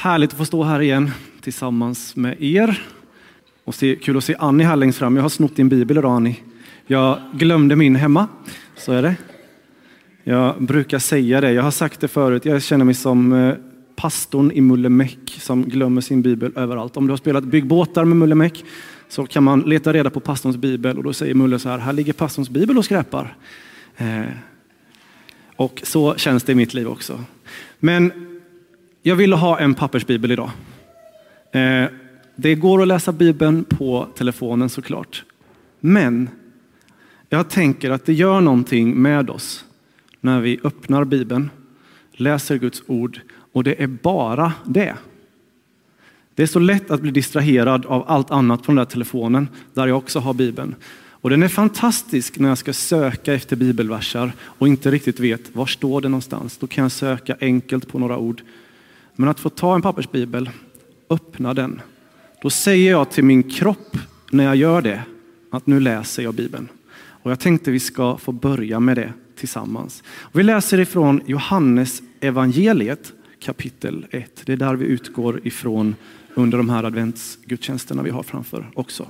Härligt att få stå här igen tillsammans med er. Och se, kul att se Annie här längst fram. Jag har snott din bibel idag Annie. Jag glömde min hemma, så är det. Jag brukar säga det, jag har sagt det förut, jag känner mig som eh, pastorn i Mullemäck som glömmer sin bibel överallt. Om du har spelat byggbåtar med Mullemäck så kan man leta reda på pastorns bibel och då säger Mulle så här, här ligger pastorns bibel och skräpar. Eh, och så känns det i mitt liv också. Men jag ville ha en pappersbibel idag. Eh, det går att läsa bibeln på telefonen såklart. Men jag tänker att det gör någonting med oss när vi öppnar bibeln, läser Guds ord och det är bara det. Det är så lätt att bli distraherad av allt annat på den där telefonen där jag också har bibeln. Och den är fantastisk när jag ska söka efter bibelversar och inte riktigt vet var står det någonstans. Då kan jag söka enkelt på några ord. Men att få ta en pappersbibel, öppna den. Då säger jag till min kropp när jag gör det att nu läser jag bibeln. Och jag tänkte vi ska få börja med det tillsammans. Vi läser ifrån Johannes evangeliet kapitel 1. Det är där vi utgår ifrån under de här adventsgudstjänsterna vi har framför också.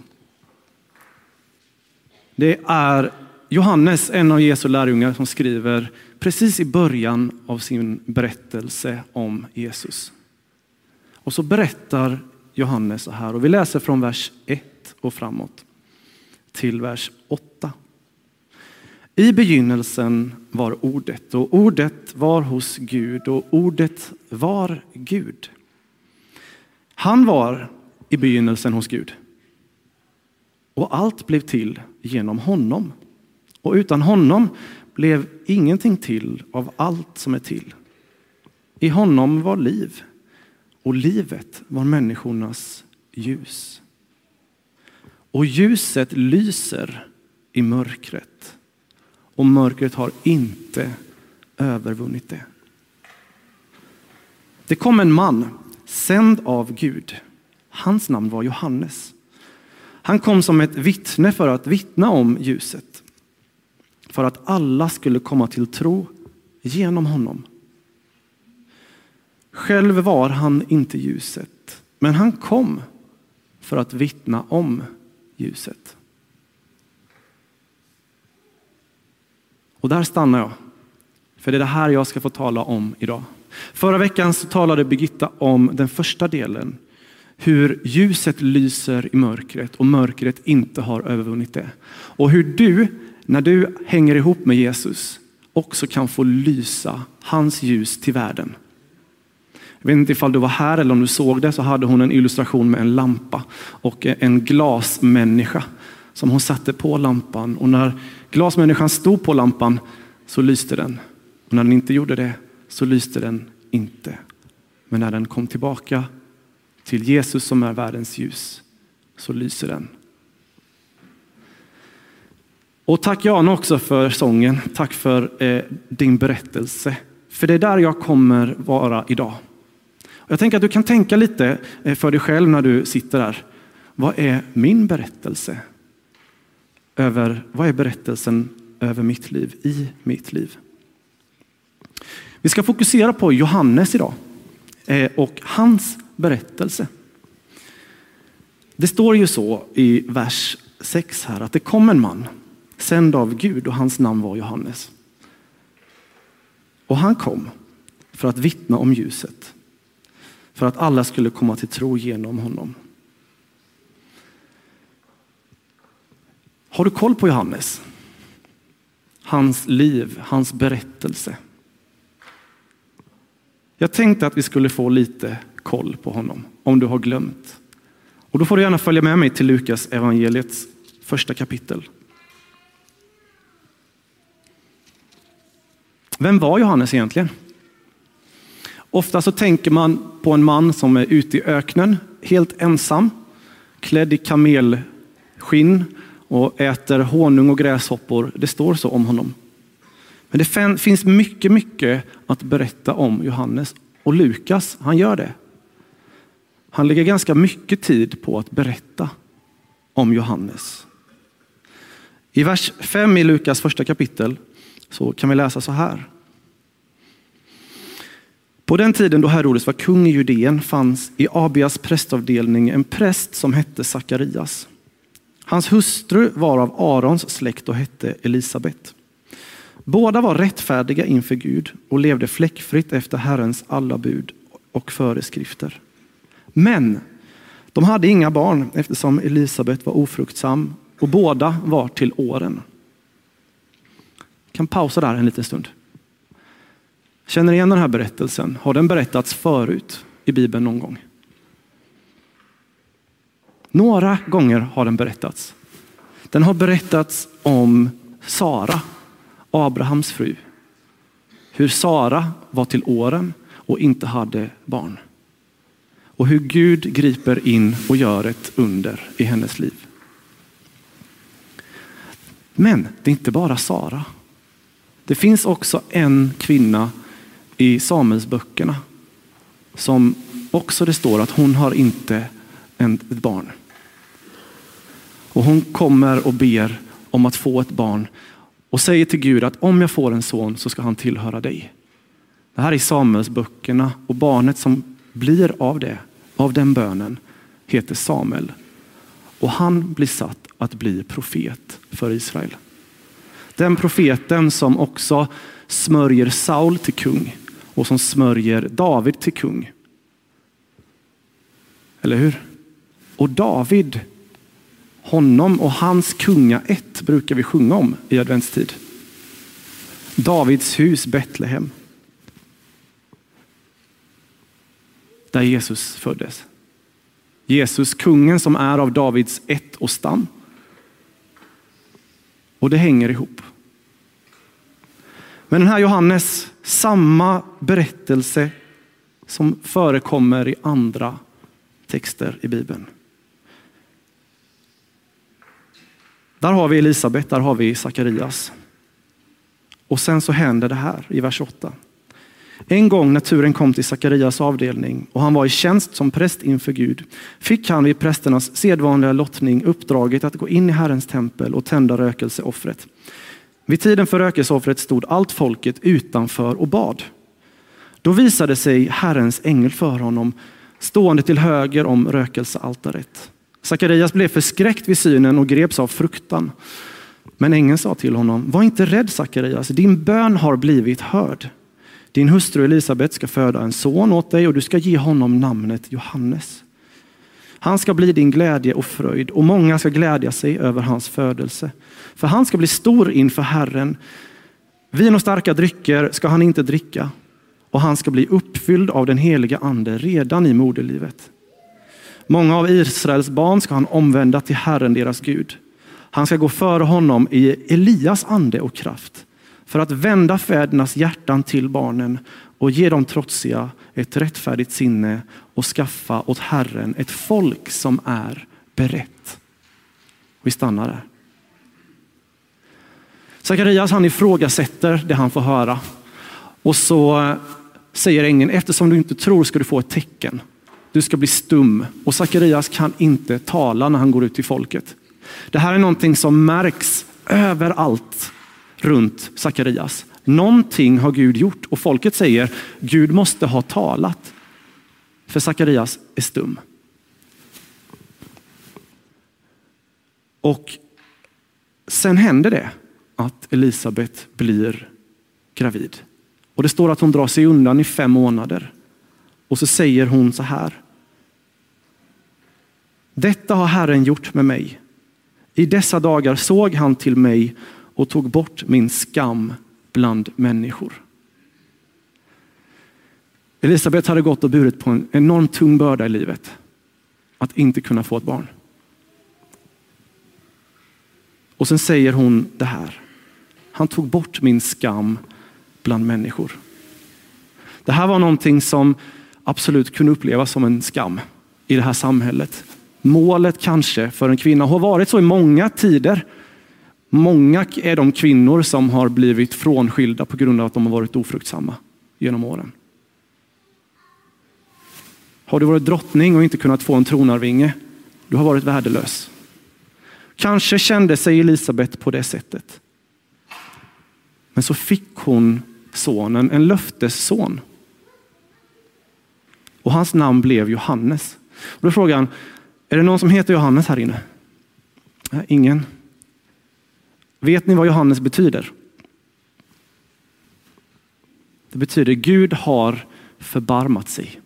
Det är Johannes, en av Jesu lärjungar, som skriver precis i början av sin berättelse om Jesus. Och så berättar Johannes så här, och vi läser från vers 1 och framåt till vers 8. I begynnelsen var ordet och ordet var hos Gud och ordet var Gud. Han var i begynnelsen hos Gud. Och allt blev till genom honom. Och utan honom blev ingenting till av allt som är till. I honom var liv och livet var människornas ljus. Och ljuset lyser i mörkret och mörkret har inte övervunnit det. Det kom en man, sänd av Gud. Hans namn var Johannes. Han kom som ett vittne för att vittna om ljuset. För att alla skulle komma till tro genom honom. Själv var han inte ljuset, men han kom för att vittna om ljuset. Och där stannar jag. För det är det här jag ska få tala om idag. Förra veckan så talade Birgitta om den första delen. Hur ljuset lyser i mörkret och mörkret inte har övervunnit det. Och hur du, när du hänger ihop med Jesus, också kan få lysa hans ljus till världen. Jag vet inte ifall du var här eller om du såg det, så hade hon en illustration med en lampa och en glasmänniska som hon satte på lampan. Och när glasmänniskan stod på lampan så lyste den. Och när den inte gjorde det så lyste den inte. Men när den kom tillbaka till Jesus som är världens ljus så lyser den. Och tack Jan också för sången. Tack för eh, din berättelse. För det är där jag kommer vara idag. Jag tänker att du kan tänka lite eh, för dig själv när du sitter där. Vad är min berättelse? Över, vad är berättelsen över mitt liv, i mitt liv? Vi ska fokusera på Johannes idag eh, och hans berättelse. Det står ju så i vers 6 här att det kom en man sänd av Gud och hans namn var Johannes. Och han kom för att vittna om ljuset för att alla skulle komma till tro genom honom. Har du koll på Johannes? Hans liv, hans berättelse. Jag tänkte att vi skulle få lite koll på honom, om du har glömt. Och då får du gärna följa med mig till Lukas evangeliets första kapitel. Vem var Johannes egentligen? Ofta så tänker man på en man som är ute i öknen, helt ensam, klädd i kamelskinn och äter honung och gräshoppor. Det står så om honom. Men det finns mycket, mycket att berätta om Johannes. Och Lukas, han gör det. Han lägger ganska mycket tid på att berätta om Johannes. I vers 5 i Lukas första kapitel så kan vi läsa så här. På den tiden då Herodes var kung i Judeen fanns i Abias prästavdelning en präst som hette Sakarias. Hans hustru var av Arons släkt och hette Elisabet. Båda var rättfärdiga inför Gud och levde fläckfritt efter Herrens alla bud och föreskrifter. Men de hade inga barn eftersom Elisabet var ofruktsam och båda var till åren. Kan pausa där en liten stund. Känner igen den här berättelsen? Har den berättats förut i Bibeln någon gång? Några gånger har den berättats. Den har berättats om Sara, Abrahams fru. Hur Sara var till åren och inte hade barn. Och hur Gud griper in och gör ett under i hennes liv. Men det är inte bara Sara. Det finns också en kvinna i Samuelsböckerna som också det står att hon har inte ett barn. Och hon kommer och ber om att få ett barn och säger till Gud att om jag får en son så ska han tillhöra dig. Det här är Samuelsböckerna och barnet som blir av det, av den bönen, heter Samuel. Och han blir satt att bli profet för Israel. Den profeten som också smörjer Saul till kung och som smörjer David till kung. Eller hur? Och David, honom och hans kunga ett brukar vi sjunga om i adventstid. Davids hus Betlehem. Där Jesus föddes. Jesus, kungen som är av Davids ett och stam. Och det hänger ihop. Men den här Johannes, samma berättelse som förekommer i andra texter i Bibeln. Där har vi Elisabet, där har vi Sakarias. Och sen så händer det här i vers 8. En gång när turen kom till Sakarias avdelning och han var i tjänst som präst inför Gud fick han vid prästernas sedvanliga lottning uppdraget att gå in i Herrens tempel och tända rökelseoffret. Vid tiden för rökelseoffret stod allt folket utanför och bad. Då visade sig Herrens ängel för honom stående till höger om rökelsealtaret. Sakarias blev förskräckt vid synen och greps av fruktan. Men ängeln sa till honom, var inte rädd Sakarias, din bön har blivit hörd. Din hustru Elisabet ska föda en son åt dig och du ska ge honom namnet Johannes. Han ska bli din glädje och fröjd och många ska glädja sig över hans födelse. För han ska bli stor inför Herren. Vin och starka drycker ska han inte dricka och han ska bli uppfylld av den heliga ande redan i moderlivet. Många av Israels barn ska han omvända till Herren deras Gud. Han ska gå före honom i Elias ande och kraft för att vända fädernas hjärtan till barnen och ge dem trotsiga ett rättfärdigt sinne och skaffa åt Herren ett folk som är berett. Vi stannar där. Sakarias han ifrågasätter det han får höra och så eh, säger ängeln, eftersom du inte tror ska du få ett tecken. Du ska bli stum och Sakarias kan inte tala när han går ut till folket. Det här är någonting som märks överallt runt Sakarias. Någonting har Gud gjort och folket säger Gud måste ha talat. För Sakarias är stum. Och sen händer det att Elisabet blir gravid. Och det står att hon drar sig undan i fem månader. Och så säger hon så här. Detta har Herren gjort med mig. I dessa dagar såg han till mig och tog bort min skam bland människor. Elisabet hade gått och burit på en enormt tung börda i livet. Att inte kunna få ett barn. Och sen säger hon det här. Han tog bort min skam bland människor. Det här var någonting som absolut kunde upplevas som en skam i det här samhället. Målet kanske för en kvinna har varit så i många tider Många är de kvinnor som har blivit frånskilda på grund av att de har varit ofruktsamma genom åren. Har du varit drottning och inte kunnat få en tronarvinge, du har varit värdelös. Kanske kände sig Elisabet på det sättet. Men så fick hon sonen, en löftesson. och hans namn blev Johannes. Och då frågar han, är det någon som heter Johannes här inne? ingen. Vet ni vad Johannes betyder? Det betyder Gud har förbarmat sig.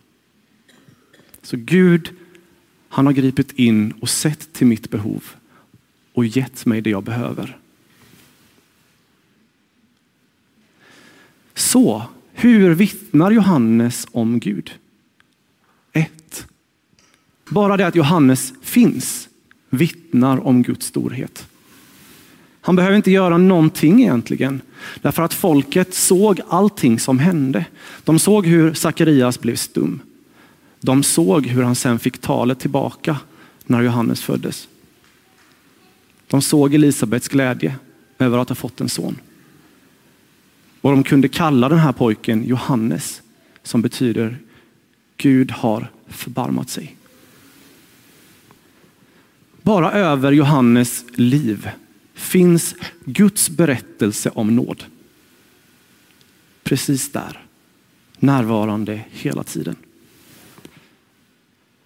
Så Gud, han har gripit in och sett till mitt behov och gett mig det jag behöver. Så, hur vittnar Johannes om Gud? 1. Bara det att Johannes finns vittnar om Guds storhet. Han behöver inte göra någonting egentligen, därför att folket såg allting som hände. De såg hur Sakarias blev stum. De såg hur han sen fick talet tillbaka när Johannes föddes. De såg Elisabets glädje över att ha fått en son. Och de kunde kalla den här pojken Johannes, som betyder Gud har förbarmat sig. Bara över Johannes liv finns Guds berättelse om nåd. Precis där, närvarande hela tiden.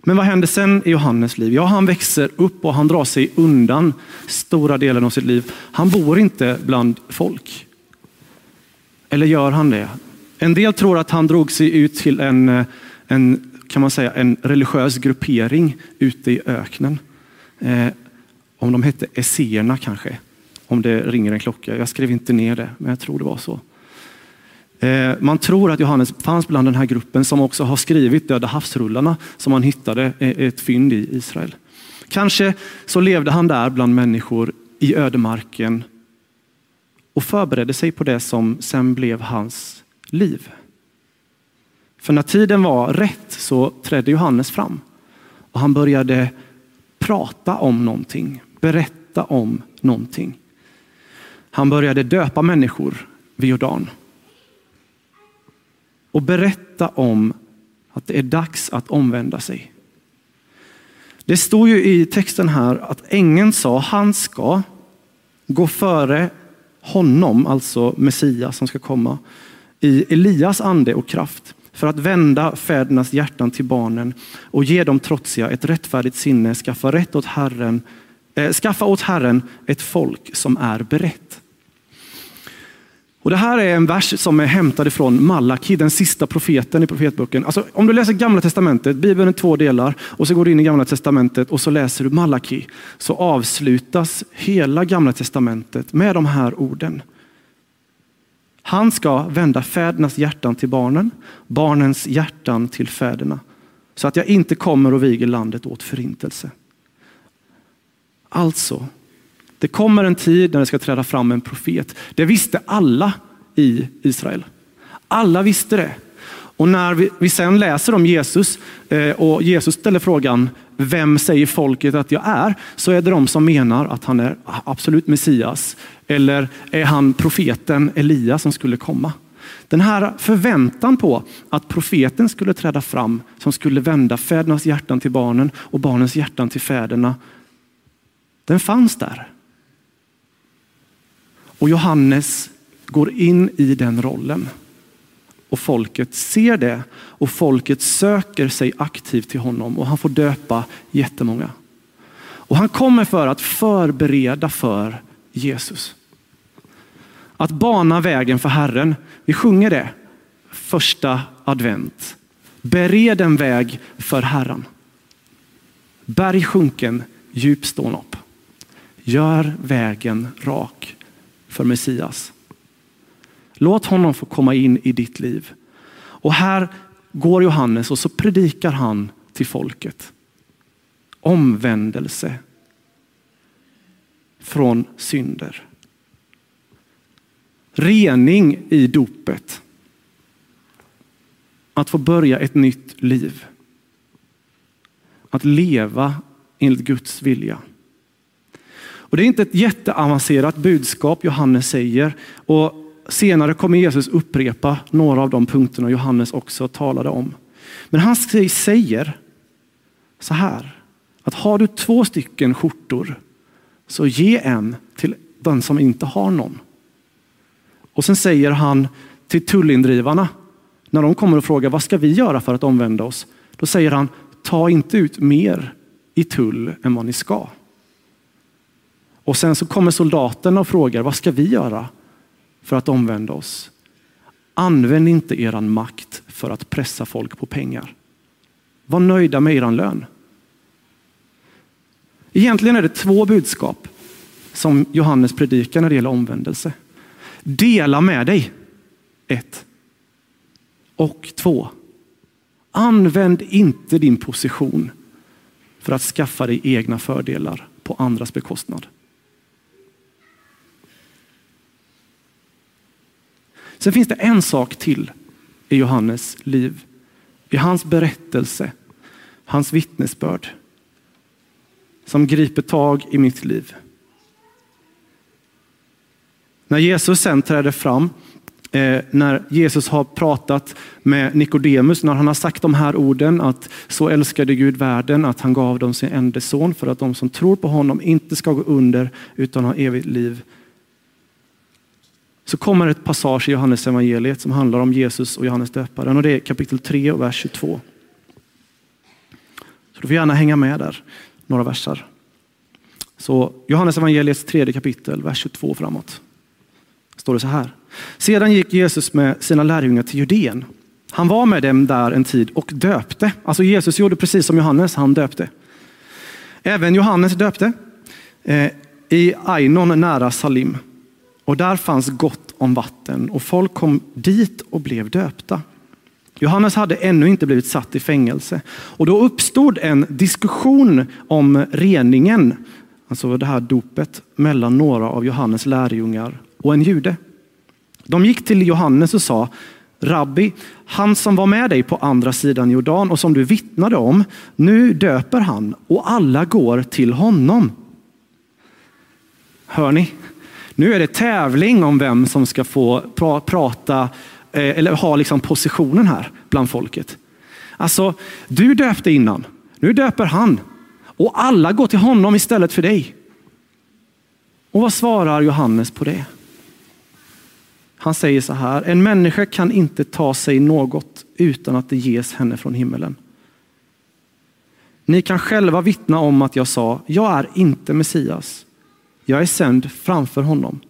Men vad händer sen i Johannes liv? Ja, han växer upp och han drar sig undan stora delen av sitt liv. Han bor inte bland folk. Eller gör han det? En del tror att han drog sig ut till en, eh, en, kan man säga, en religiös gruppering ute i öknen. Eh, om de hette Esséerna kanske, om det ringer en klocka. Jag skrev inte ner det, men jag tror det var så. Eh, man tror att Johannes fanns bland den här gruppen som också har skrivit Döda havsrullarna som man hittade ett fynd i Israel. Kanske så levde han där bland människor i ödemarken och förberedde sig på det som sen blev hans liv. För när tiden var rätt så trädde Johannes fram och han började prata om någonting, berätta om någonting. Han började döpa människor vid Jordan och berätta om att det är dags att omvända sig. Det står ju i texten här att ängeln sa han ska gå före honom, alltså Messias som ska komma, i Elias ande och kraft för att vända fädernas hjärtan till barnen och ge dem trotsiga ett rättfärdigt sinne, skaffa, rätt åt Herren, Eh, skaffa åt Herren ett folk som är berett. Och det här är en vers som är hämtad ifrån Malaki, den sista profeten i profetboken. Alltså, om du läser gamla testamentet, Bibeln är två delar, och så går du in i gamla testamentet och så läser du Malaki, så avslutas hela gamla testamentet med de här orden. Han ska vända fädernas hjärtan till barnen, barnens hjärtan till fäderna, så att jag inte kommer och viger landet åt förintelse. Alltså, det kommer en tid när det ska träda fram en profet. Det visste alla i Israel. Alla visste det. Och när vi, vi sen läser om Jesus eh, och Jesus ställer frågan, vem säger folket att jag är? Så är det de som menar att han är absolut Messias. Eller är han profeten Elia som skulle komma? Den här förväntan på att profeten skulle träda fram som skulle vända fädernas hjärtan till barnen och barnens hjärtan till fäderna. Den fanns där. Och Johannes går in i den rollen. Och folket ser det och folket söker sig aktivt till honom och han får döpa jättemånga. Och han kommer för att förbereda för Jesus. Att bana vägen för Herren. Vi sjunger det första advent. Bered en väg för Herren. Berg sjunken, djup stån upp. Gör vägen rak för Messias. Låt honom få komma in i ditt liv. Och här går Johannes och så predikar han till folket. Omvändelse från synder. Rening i dopet. Att få börja ett nytt liv. Att leva enligt Guds vilja. Och Det är inte ett jätteavancerat budskap Johannes säger. Och Senare kommer Jesus upprepa några av de punkterna Johannes också talade om. Men han säger så här, att har du två stycken skjortor så ge en till den som inte har någon. Och sen säger han till tullindrivarna, när de kommer och frågar vad ska vi göra för att omvända oss? Då säger han, ta inte ut mer i tull än vad ni ska. Och sen så kommer soldaterna och frågar, vad ska vi göra för att omvända oss? Använd inte eran makt för att pressa folk på pengar. Var nöjda med eran lön. Egentligen är det två budskap som Johannes predikar när det gäller omvändelse. Dela med dig. Ett. Och två. Använd inte din position för att skaffa dig egna fördelar på andras bekostnad. Sen finns det en sak till i Johannes liv, i hans berättelse, hans vittnesbörd som griper tag i mitt liv. När Jesus sen träder fram, eh, när Jesus har pratat med Nikodemus, när han har sagt de här orden att så älskade Gud världen att han gav dem sin enda son för att de som tror på honom inte ska gå under utan ha evigt liv. Så kommer ett passage i Johannes evangeliet som handlar om Jesus och Johannes döparen och det är kapitel 3 och vers 22. Så du får gärna hänga med där, några versar. Så Johannes evangeliets tredje kapitel, vers 22 framåt. Står det så här. Sedan gick Jesus med sina lärjungar till Judeen. Han var med dem där en tid och döpte. Alltså Jesus gjorde precis som Johannes, han döpte. Även Johannes döpte eh, i Ainon nära Salim. Och där fanns gott om vatten och folk kom dit och blev döpta. Johannes hade ännu inte blivit satt i fängelse och då uppstod en diskussion om reningen, alltså det här dopet, mellan några av Johannes lärjungar och en jude. De gick till Johannes och sa, Rabbi, han som var med dig på andra sidan Jordan och som du vittnade om, nu döper han och alla går till honom. Hör ni? Nu är det tävling om vem som ska få prata eh, eller ha liksom positionen här bland folket. Alltså, du döpte innan, nu döper han och alla går till honom istället för dig. Och vad svarar Johannes på det? Han säger så här, en människa kan inte ta sig något utan att det ges henne från himmelen. Ni kan själva vittna om att jag sa, jag är inte Messias. Jag är sänd framför honom.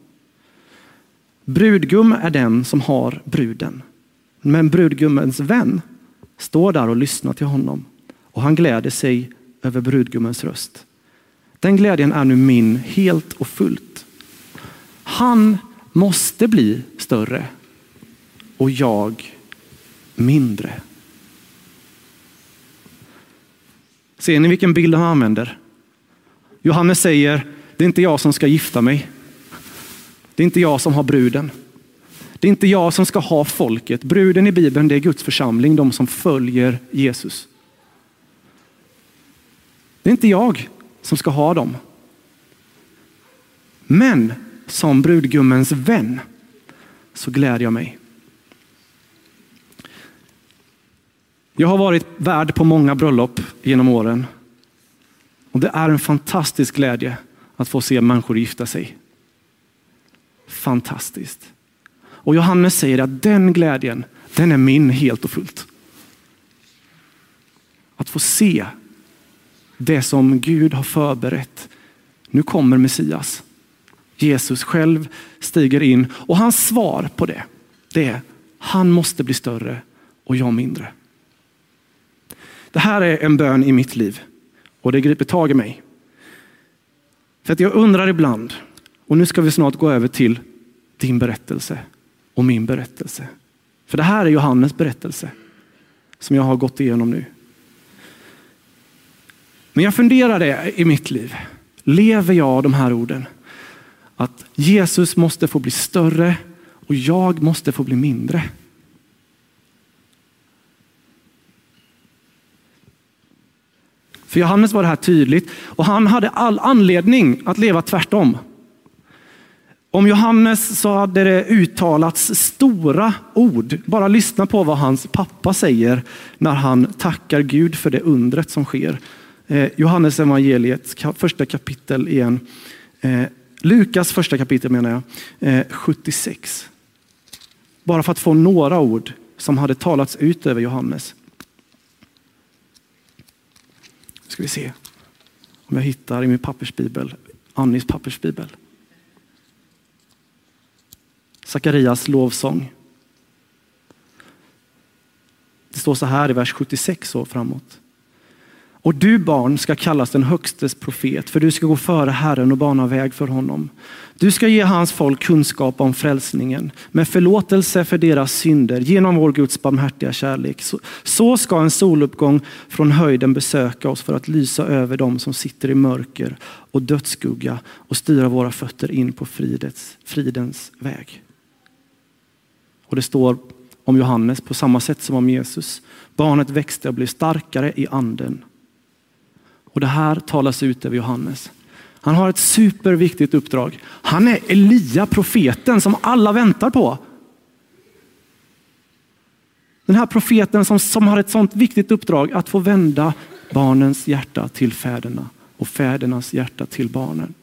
Brudgum är den som har bruden. Men brudgummens vän står där och lyssnar till honom och han gläder sig över brudgummens röst. Den glädjen är nu min helt och fullt. Han måste bli större och jag mindre. Ser ni vilken bild han använder? Johannes säger, det är inte jag som ska gifta mig. Det är inte jag som har bruden. Det är inte jag som ska ha folket. Bruden i Bibeln det är Guds församling, de som följer Jesus. Det är inte jag som ska ha dem. Men som brudgummens vän så gläder jag mig. Jag har varit värd på många bröllop genom åren. Och det är en fantastisk glädje att få se människor gifta sig. Fantastiskt. Och Johannes säger att den glädjen, den är min helt och fullt. Att få se det som Gud har förberett. Nu kommer Messias. Jesus själv stiger in och hans svar på det, det är han måste bli större och jag mindre. Det här är en bön i mitt liv och det griper tag i mig. För att jag undrar ibland, och nu ska vi snart gå över till din berättelse och min berättelse. För det här är Johannes berättelse som jag har gått igenom nu. Men jag funderade i mitt liv, lever jag de här orden? Att Jesus måste få bli större och jag måste få bli mindre. För Johannes var det här tydligt och han hade all anledning att leva tvärtom. Om Johannes så hade det uttalats stora ord. Bara lyssna på vad hans pappa säger när han tackar Gud för det undret som sker. Eh, Johannes evangeliet, första kapitel igen. Eh, Lukas första kapitel menar jag, eh, 76. Bara för att få några ord som hade talats ut över Johannes. Ska vi se om jag hittar i min pappersbibel, Annis pappersbibel. Sakarias lovsång. Det står så här i vers 76 och framåt. Och du barn ska kallas den högstes profet, för du ska gå före Herren och bana väg för honom. Du ska ge hans folk kunskap om frälsningen med förlåtelse för deras synder genom vår Guds barmhärtiga kärlek. Så, så ska en soluppgång från höjden besöka oss för att lysa över dem som sitter i mörker och dödsskugga och styra våra fötter in på fridets, fridens väg. Och det står om Johannes på samma sätt som om Jesus. Barnet växte och blev starkare i anden och det här talas ut över Johannes. Han har ett superviktigt uppdrag. Han är Elia, profeten som alla väntar på. Den här profeten som, som har ett sånt viktigt uppdrag att få vända barnens hjärta till fäderna och fädernas hjärta till barnen.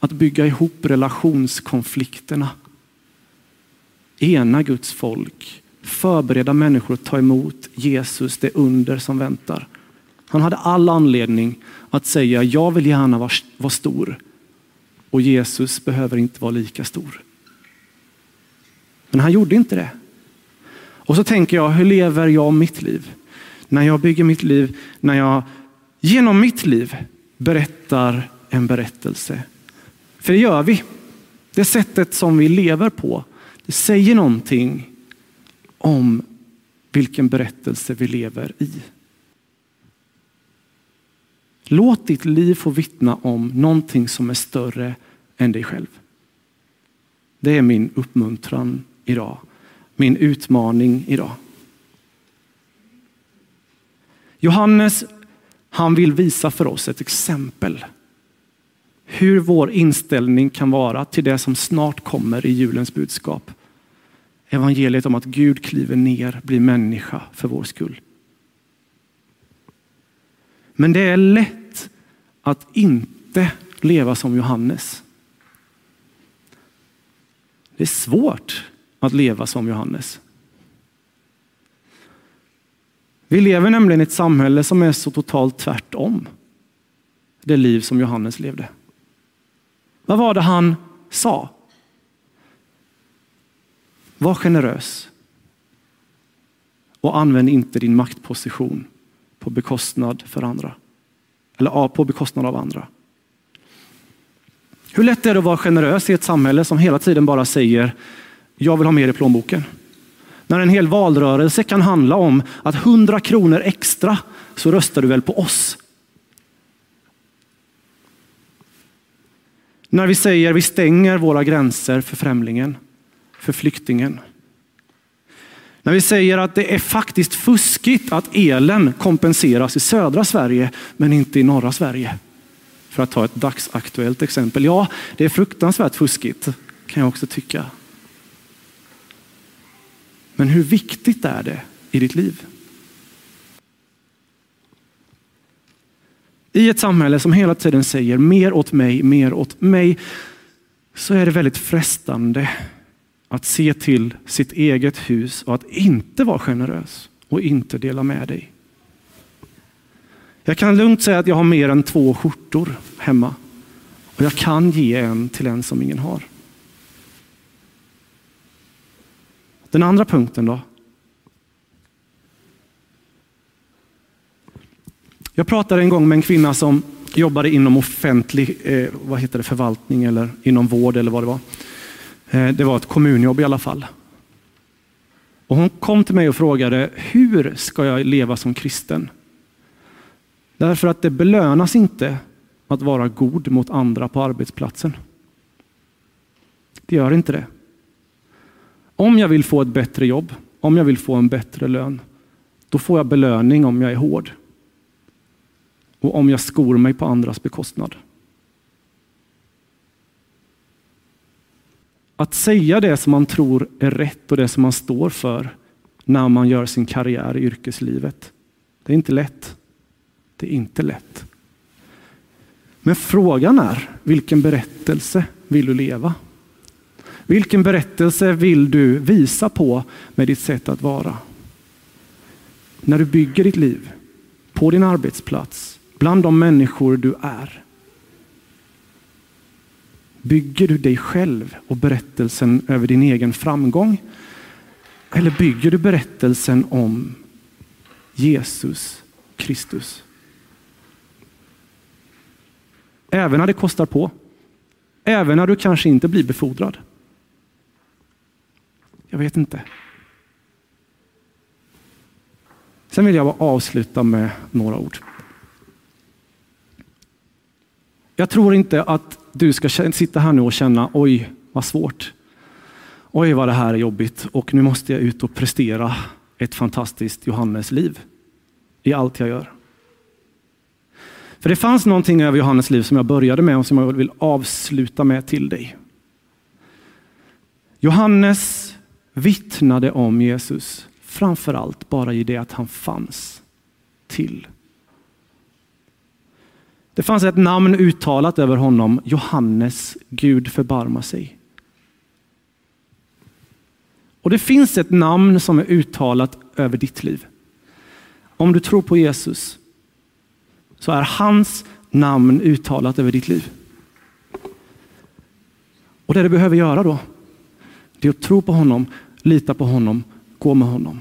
Att bygga ihop relationskonflikterna. Ena Guds folk, förbereda människor att ta emot Jesus, det under som väntar. Han hade all anledning att säga, jag vill gärna vara, vara stor och Jesus behöver inte vara lika stor. Men han gjorde inte det. Och så tänker jag, hur lever jag mitt liv? När jag bygger mitt liv, när jag genom mitt liv berättar en berättelse. För det gör vi. Det sättet som vi lever på, det säger någonting om vilken berättelse vi lever i. Låt ditt liv få vittna om någonting som är större än dig själv. Det är min uppmuntran idag. Min utmaning idag. Johannes, han vill visa för oss ett exempel. Hur vår inställning kan vara till det som snart kommer i julens budskap. Evangeliet om att Gud kliver ner, blir människa för vår skull. Men det är lätt att inte leva som Johannes. Det är svårt att leva som Johannes. Vi lever nämligen i ett samhälle som är så totalt tvärtom det liv som Johannes levde. Vad var det han sa? Var generös och använd inte din maktposition på bekostnad för andra. Eller på bekostnad av andra. Hur lätt är det att vara generös i ett samhälle som hela tiden bara säger jag vill ha mer i plånboken. När en hel valrörelse kan handla om att 100 kronor extra så röstar du väl på oss. När vi säger vi stänger våra gränser för främlingen, för flyktingen. När vi säger att det är faktiskt fuskigt att elen kompenseras i södra Sverige men inte i norra Sverige. För att ta ett dagsaktuellt exempel. Ja, det är fruktansvärt fuskigt kan jag också tycka. Men hur viktigt är det i ditt liv? I ett samhälle som hela tiden säger mer åt mig, mer åt mig, så är det väldigt frestande att se till sitt eget hus och att inte vara generös och inte dela med dig. Jag kan lugnt säga att jag har mer än två skjortor hemma och jag kan ge en till en som ingen har. Den andra punkten då? Jag pratade en gång med en kvinna som jobbade inom offentlig eh, vad heter det, förvaltning eller inom vård eller vad det var. Eh, det var ett kommunjobb i alla fall. Och hon kom till mig och frågade, hur ska jag leva som kristen? Därför att det belönas inte att vara god mot andra på arbetsplatsen. Det gör inte det. Om jag vill få ett bättre jobb, om jag vill få en bättre lön, då får jag belöning om jag är hård. Och om jag skor mig på andras bekostnad. Att säga det som man tror är rätt och det som man står för när man gör sin karriär i yrkeslivet. Det är inte lätt. Det är inte lätt. Men frågan är, vilken berättelse vill du leva? Vilken berättelse vill du visa på med ditt sätt att vara? När du bygger ditt liv, på din arbetsplats, bland de människor du är? Bygger du dig själv och berättelsen över din egen framgång? Eller bygger du berättelsen om Jesus Kristus? Även när det kostar på. Även när du kanske inte blir befordrad. Jag vet inte. Sen vill jag bara avsluta med några ord. Jag tror inte att du ska sitta här nu och känna, oj vad svårt. Oj vad det här är jobbigt och nu måste jag ut och prestera ett fantastiskt Johannes-liv i allt jag gör. För det fanns någonting över Johannes liv som jag började med och som jag vill avsluta med till dig. Johannes vittnade om Jesus framför allt bara i det att han fanns till. Det fanns ett namn uttalat över honom, Johannes, Gud förbarma sig. Och det finns ett namn som är uttalat över ditt liv. Om du tror på Jesus så är hans namn uttalat över ditt liv. Och det du behöver göra då, det är att tro på honom, lita på honom, gå med honom.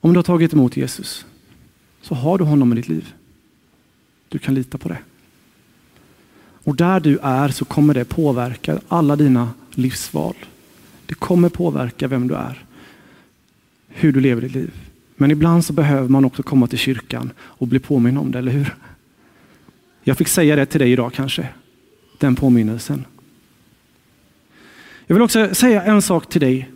Om du har tagit emot Jesus så har du honom i ditt liv. Du kan lita på det. Och där du är så kommer det påverka alla dina livsval. Det kommer påverka vem du är, hur du lever ditt liv. Men ibland så behöver man också komma till kyrkan och bli påminn om det, eller hur? Jag fick säga det till dig idag kanske, den påminnelsen. Jag vill också säga en sak till dig,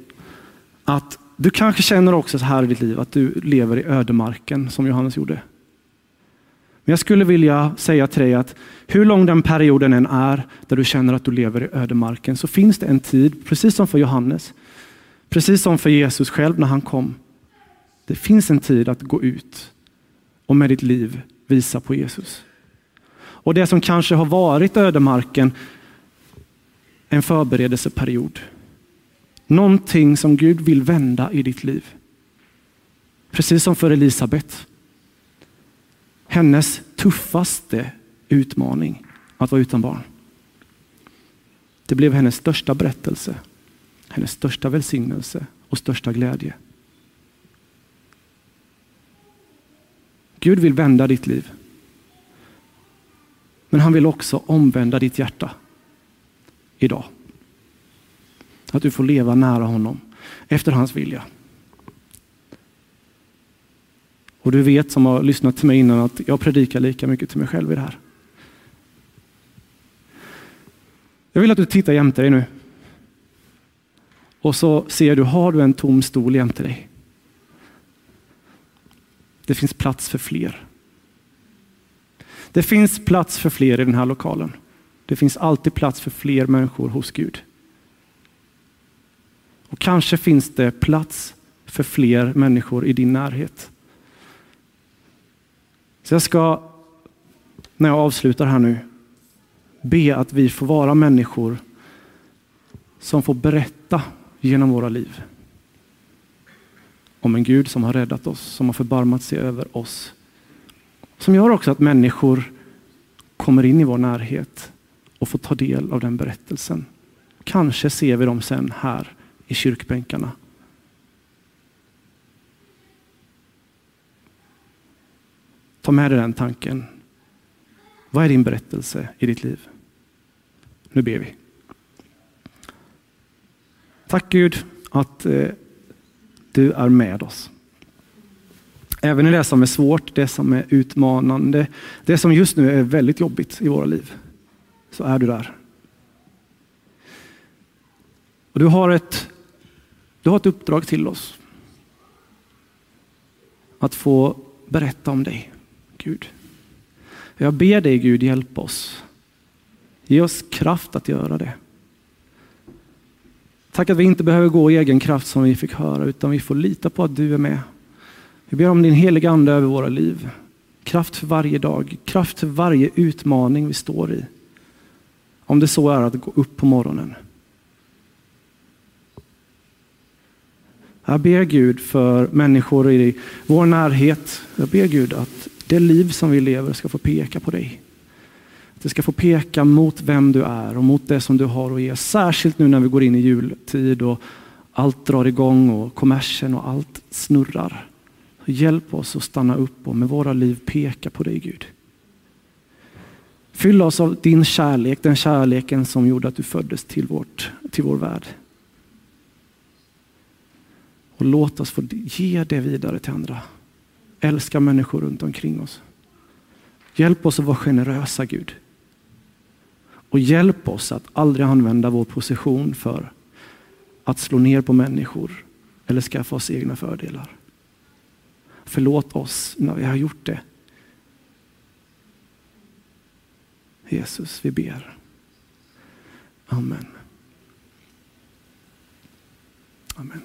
att du kanske känner också så här i ditt liv att du lever i ödemarken som Johannes gjorde. Men jag skulle vilja säga till dig att hur lång den perioden än är där du känner att du lever i ödemarken så finns det en tid, precis som för Johannes, precis som för Jesus själv när han kom. Det finns en tid att gå ut och med ditt liv visa på Jesus. Och det som kanske har varit ödemarken, en förberedelseperiod. Någonting som Gud vill vända i ditt liv. Precis som för Elisabet. Hennes tuffaste utmaning att vara utan barn. Det blev hennes största berättelse, hennes största välsignelse och största glädje. Gud vill vända ditt liv. Men han vill också omvända ditt hjärta idag. Att du får leva nära honom efter hans vilja. Och du vet som har lyssnat till mig innan att jag predikar lika mycket till mig själv i det här. Jag vill att du tittar jämte dig nu. Och så ser du, har du en tom stol jämte dig? Det finns plats för fler. Det finns plats för fler i den här lokalen. Det finns alltid plats för fler människor hos Gud. Och kanske finns det plats för fler människor i din närhet. Så jag ska, när jag avslutar här nu, be att vi får vara människor som får berätta genom våra liv om en Gud som har räddat oss, som har förbarmat sig över oss. Som gör också att människor kommer in i vår närhet och får ta del av den berättelsen. Kanske ser vi dem sen här i kyrkbänkarna. Ta med dig den tanken. Vad är din berättelse i ditt liv? Nu ber vi. Tack Gud att eh, du är med oss. Även i det som är svårt, det som är utmanande, det som just nu är väldigt jobbigt i våra liv, så är du där. Och du, har ett, du har ett uppdrag till oss. Att få berätta om dig, Gud. Jag ber dig Gud, hjälp oss. Ge oss kraft att göra det. Tack att vi inte behöver gå i egen kraft som vi fick höra, utan vi får lita på att du är med. Vi ber om din heliga ande över våra liv. Kraft för varje dag, kraft för varje utmaning vi står i. Om det så är att gå upp på morgonen. Jag ber Gud för människor i vår närhet. Jag ber Gud att det liv som vi lever ska få peka på dig. Det ska få peka mot vem du är och mot det som du har att ge. Särskilt nu när vi går in i jultid och allt drar igång och kommersen och allt snurrar. Hjälp oss att stanna upp och med våra liv peka på dig Gud. Fyll oss av din kärlek, den kärleken som gjorde att du föddes till, vårt, till vår värld. Och låt oss få ge det vidare till andra. Älska människor runt omkring oss. Hjälp oss att vara generösa Gud. Och hjälp oss att aldrig använda vår position för att slå ner på människor eller skaffa oss egna fördelar. Förlåt oss när vi har gjort det. Jesus, vi ber. Amen. Amen.